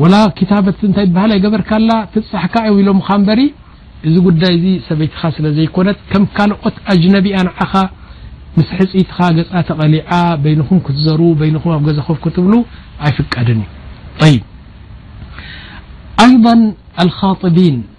ወላ ክታበት እንታይ ይበሃል ኣይገበርካላ ትብጻሕካ እዮም ኢሎምኻ እምበሪ እዚ ጉዳይ እዚ ሰበይትኻ ስለ ዘይኮነት ከም ካልኦት ኣጅነቢ እያ ንዓኻ ምስ ሕፅይትኻ ገጻ ተቐሊዓ በይንኹም ክትዘሩ በይንኹም ኣብ ገዛ ኮፍ ክትብሉ ኣይፍቀድን እዩ ኣይض ኣልኻጥቢን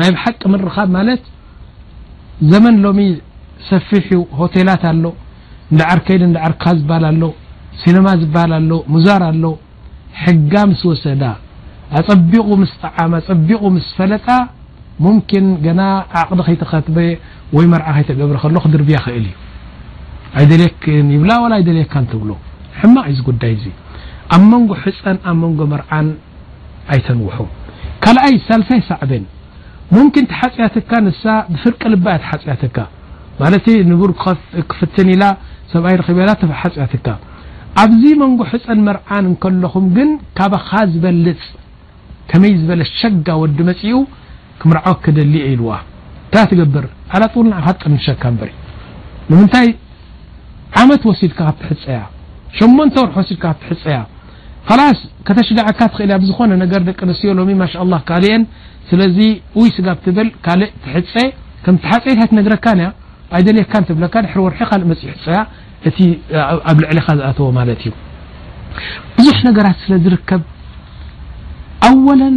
ናይ ብሓቂ ምርኻብ ማለት ዘመን ሎሚ ሰፊሕ እዩ ሆቴላት ኣሎ ንደዓር ከይዲ ንደዓር ካ ዝበሃል ኣሎ ሲነማ ዝበሃል ኣሎ ሙዛር ኣሎ ሕጋ ምስ ወሰዳ ኣፀቢቑ ምስ ጠዓም ኣፀቢቑ ምስ ፈለጣ ሙምኪን ገና ዓቕዲ ከይተኸትበ ወይ መርዓ ከይተገብረ ከሎ ክድርብያ ክእል እዩ ኣይደልየክን ይብላ ወላ ኣይደልየካን ትብሎ ሕማቕ እዩ ዝጉዳይ እዚ ኣብ መንጎ ሕፀን ኣብ መንጎ መርዓን ኣይተንውሑ ካልኣይ ሳልሳይ ሳዕቤን ሙምኪን ተሓጽያትካ ንሳ ብፍርቂ ልባ እያ ተሓጽያትካ ማለት ንቡር ክፍትን ኢላ ሰብኣይ ረኺበ ኢላ ተሓጽያትካ ኣብዚ መንጎ ሕጸን መርዓን እንከለኹም ግን ካባኻ ዝበልጽ ከመይ ዝበለ ሸጋ ወዲ መጺኡ ክምርዖኪ ደልየ እየ ኢልዋ እንታይ ትገብር ዓላጡል ንዓኻ ትጥንሸካ እምበሪ ንምንታይ ዓመት ወሲድካ ካብ ትሕጸያ ሸሞንተ ወርሒ ወሲድካ ካብ ትሕጸያ ኸላስ ከተሽግዓካ ትኽእል እያ ብዝኾነ ነገር ደቂ ኣንስትዮ ሎሚ ማሻኣላህ ካልየን ስለዚ ኡይ ስጋብ ትብል ካልእ ትሕጸ ከም ትሓጸየት ኣይትነግረካን እያ ኣይደልየካን ትብለካ ድሕሪ ወርሒ ካልእ መጽ ይሕጸያ እቲ ኣብ ልዕሊኻ ዝኣተወ ማለት እዩ ብዙሕ ነገራት ስለ ዝርከብ ኣወለን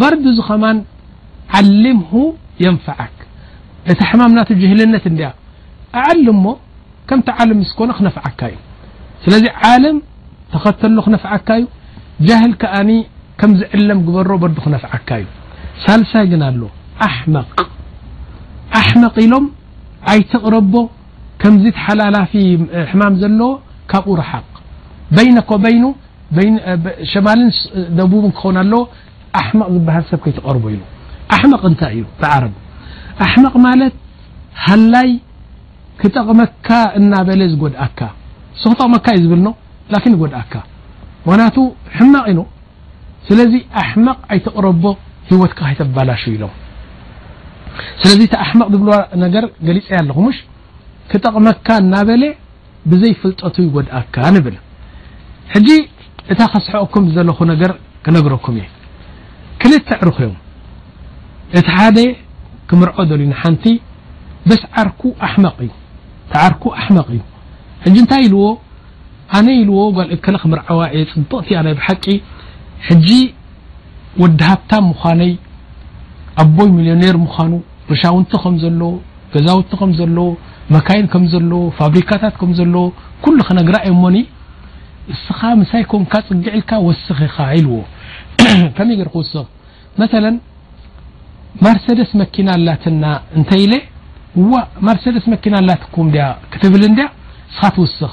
በርድ እዚ ከማን ዓልምሁ የንፈዓክ እታ ሕማም ናቱ ጅህልነት እንድያ ኣዕልሞ ከምቲ ዓልም ምስ ኮነ ክነፍዓካ እዩ ስለዚ ዓልም ተኸተሎ ክነፍዓካ እዩ ጃህል ከኣኒ ከም ዝዕለም ግበሮ በርድ ክነፍዓካ እዩ ሳልሳይ ግን ኣሎ ኣሕመቅ ኣሕመቅ ኢሎም ኣይትቕረቦ ከምዚ ተሓላላፊ ሕማም ዘለዎ ካብኡ ረሓቕ በይነክ ወበይኑ ሸማልን ደቡብን ክኾን ኣለዎ ኣሕመቕ ዝበሃል ሰብ ከይተቐርቦ ኢሉ ኣሕመቕ እንታይ እዩ ብዓረብ ኣሕመቕ ማለት ሃላይ ክጠቕመካ እናበለ ዝጎድኣካ ንሱ ክጠቕመካ እዩ ዝብል ኖ ላኪን ይጎድኣካ ምክንያቱ ሕማቕ ኢኑ ስለዚ ኣሕመቕ ኣይተቕረቦ ሂወትካ ከይተባላሹ ኢሎም ስለዚ እቲ ኣሕመቕ ዝብልዋ ነገር ገሊፀያ ኣለኹ ሙሽ ክጠቕመካ እናበለ ብዘይ ፍልጠቱ ይጎድኣካ ንብል ሕጂ እታ ከስሕቀኩም ዝደለኩ ነገር ክነግረኩም እየ ክልተ ኣዕሩክ እዮም እቲ ሓደ ክምርዖ ደልዩ ንሓንቲ በስ ዓርኩ ኣሕመቅ እዩ ተዓርኩ ኣሕመቅ እዩ ሕጂ እንታይ ኢልዎ ኣነ ኢልዎ ጓል እከለ ክምርዓዋ እየ ፅብቕቲ እያ ናይ ብሓቂ ሕጂ ወዲ ሃብታም ምዃነይ ኣቦይ ሚልዮኔር ምዃኑ ርሻውንቲ ከም ዘለዎ ገዛውቲ ከም ዘለዎ መካይን ከም ዘለዎ ፋብሪካታት ከም ዘለዎ ኩሉ ክነግራ እየሞኒ እስኻ ምሳይ ኮንካ ጽግዕ ኢልካ ወስኽ ኢኻ ኢልዎ ከመይ ገይሩ ክውስኽ መተለን ማርሰደስ መኪና ኣላትና እንተ ኢለ እዋ ማርሰደስ መኪና ኣላትኩም ድያ ክትብል እንድያ እስኻ ትውስኽ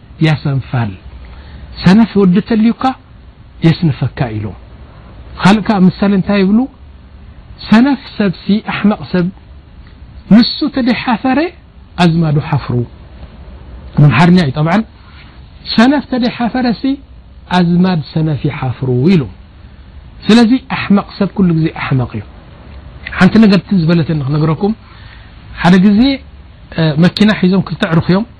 ያሰንፋል ሰነፍ ወዲ ተልዩካ የስንፈካ ኢሎም ኻልእ ከኣ ምሳሌ እንታይ ይብሉ ሰነፍ ሰብሲ ኣሕመቕ ሰብ ንሱ ተደይሓፈረ ኣዝማዱ ሓፍሩ ኣምሓርኛ እዩ ጠብዓን ሰነፍ ተደይሓፈረሲ ኣዝማድ ሰነፍ ይሓፍሩ ኢሎም ስለዚ ኣሕመቕ ሰብ ኩሉ ግዜ ኣሕመቕ እዩ ሓንቲ ነገር ትዝ ዝበለትኒ ክነግረኩም ሓደ ግዜ መኪና ሒዞም ክልተ ኣዕሩኽ እዮም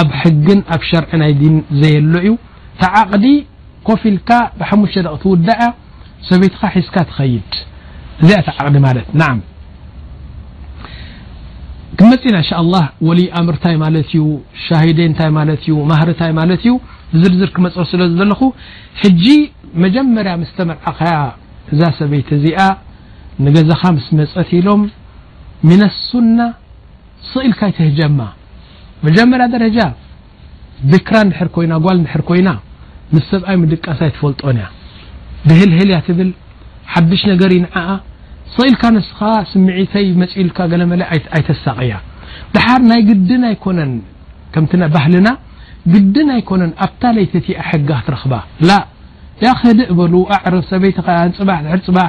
ኣብ ሕግን ኣብ ሸርዒ ናይ ዲን ዘየሎ እዩ እታ ዓቕዲ ኮፍ ኢልካ ብሓሙሽተ ደቂ ትውዳኣ ሰበይትኻ ሒዝካ ትኸይድ እዚኣ እታ ዓቕዲ ማለት ናዓም ክመፅና እንሻ ላህ ወል ኣምር ታይ ማለት እዩ ሻሂደ ታይ ማለት እዩ ማህር ታይ ማለት እዩ ብዝርዝር ክመፅ ስለ ዘለኹ ሕጂ መጀመርያ ምስ ተመርዓኸያ እዛ ሰበይቲ እዚኣ ንገዛኻ ምስ መፀት ኢሎም ሚነሱና ስቕ ኢልካ ኣይትህጀማ መጀመርያ ደረጃ ብክራ እንድሕር ኮይና ጓል እንድሕር ኮይና ምስ ሰብኣይ ምድቃስ ኣይትፈልጦን እያ ብህልህል እያ ትብል ሓድሽ ነገር እዩ ንዓኣ ስቕ ኢልካ ንስኻ ስምዒተይ መፅኡ ኢልካ ገለመለ ኣይተሳቕያ ድሓር ናይ ግድን ኣይኮነን ከምቲ ባህልና ግድን ኣይኮነን ኣብታ ለይቲ እቲኣ ሕጋ ክትረኽባ ላ ያክ ህድእ በሉ ኣዕርፍ ሰበይትኻ እያ ንፅባሕ ድሕር ፅባሕ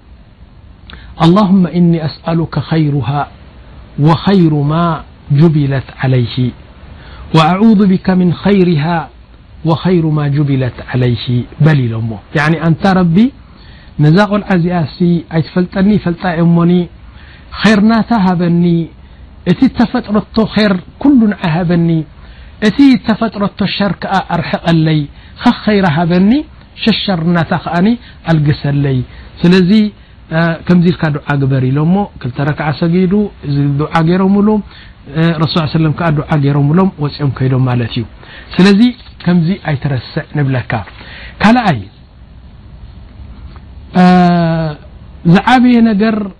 اللهم إني أسألك خيرها و خير ما جبلت عليه وأعوذ بك من خيرها وخير ما جبلت عليه لل ن أنت رب نالعز فلني فلمن خرنت هبن ت تفر ر كل بن ت تفطر شرك احقلي خير هبن ሸሸር ናታ ከኣ ኣልግሰለይ ስለዚ ከምዚ ኢልካ ዱዓ ግበር ኢሎሞ ክልተ ረክዓ ሰጊዱ እዚ ዱዓ ገይሮምሉ ረሱል ስ ሰለም ከኣ ዱዓ ገይሮምሎም ወፂኦም ከይዶም ማለት እዩ ስለዚ ከምዚ ኣይትረስዕ ንብለካ ካልኣይ ዝዓበየ ነገር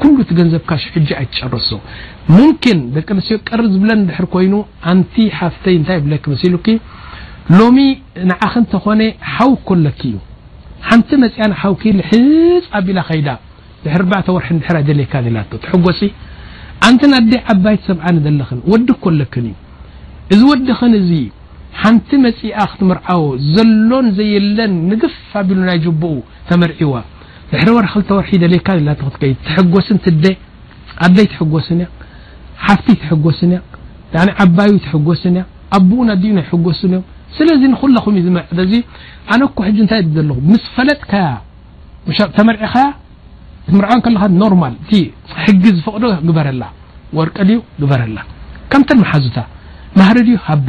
ኩሉ እቲ ገንዘብካ ሽሕጂ ኣይትጨርሶ ሙምኪን ደቂ ኣንስትዮ ቀር ዝብለን ድሕር ኮይኑ ኣንቲ ሓፍተይ እንታይ ይብለኪ መሲሉኪ ሎሚ ንዓኺ እንተኾነ ሓው ኮለኪ እዩ ሓንቲ መፅያ ንሓውኪ ልሕፅ ኣቢላ ከይዳ ድሕር ኣርባዕተ ወርሒ ድሕር ኣይደልየካን ኢላቶ ትሕጎሲ ኣንትን ኣደ ዓባይ ትሰብዓ ንደለኽን ወዲ ኮለክን እዩ እዚ ወድኽን እዚ ሓንቲ መፂኣ ክትምርዓዎ ዘሎን ዘየለን ንግፍ ኣቢሉ ናይ ጅብኡ ተመርዒዋ ድሕሪ ወርሒ ክልተ ወርሒ ይደልየካ እዩ እናተ ክትከይድ ትሕጎስን ትደ ኣደይ ትሕጎስን እያ ሓፍቲ ትሕጎስን እያ ያኒ ዓባዩ ትሕጎስን እያ ኣቡኡን ኣዲኡን ኣይሕጎስን እዮም ስለዚ ንኩለኹም እዩ ዝመዕደ እዚ ኣነ እኮ ሕጂ እንታይ ዘለኹ ምስ ፈለጥካያ ምሻ ተመርዕኻያ ትምርዓን ከለኻ ኖርማል እቲ ሕጊ ዝፈቕዶ ግበረላ ወርቂ ድዩ ግበረላ ከምተን መሓዙታ ማህሪ ድዩ ሃባ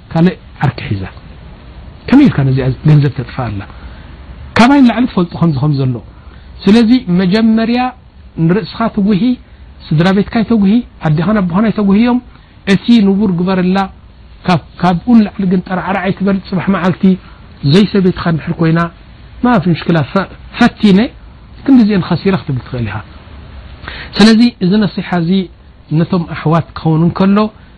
ካልእ ዓርኪ ሒዛ ከመይ ኢልካ ነዚኣ ገንዘብ ተጥፍኣላ ካባይ ንላዕሊ ትፈልጦ ከምዚ ከም ዘሎ ስለዚ መጀመርያ ንርእስኻ ትጉሂ ስድራ ቤትካ ይተጉሂ ኣዴኻን ኣቦኻን ኣይተጉህዮም እቲ ንቡር ግበርላ ካብኡ ንላዕሊ ግን ጠራዕራዕ ኣይትበል ፅባሕ መዓልቲ ዘይሰበይትኻ ንድሕር ኮይና ማፊ ምሽክላ ፈቲነ ክንዲዚኤን ኸሲረ ክትብል ትኽእል ኢኻ ስለዚ እዚ ነሲሓ እዚ ነቶም ኣሕዋት ክኸውን እንከሎ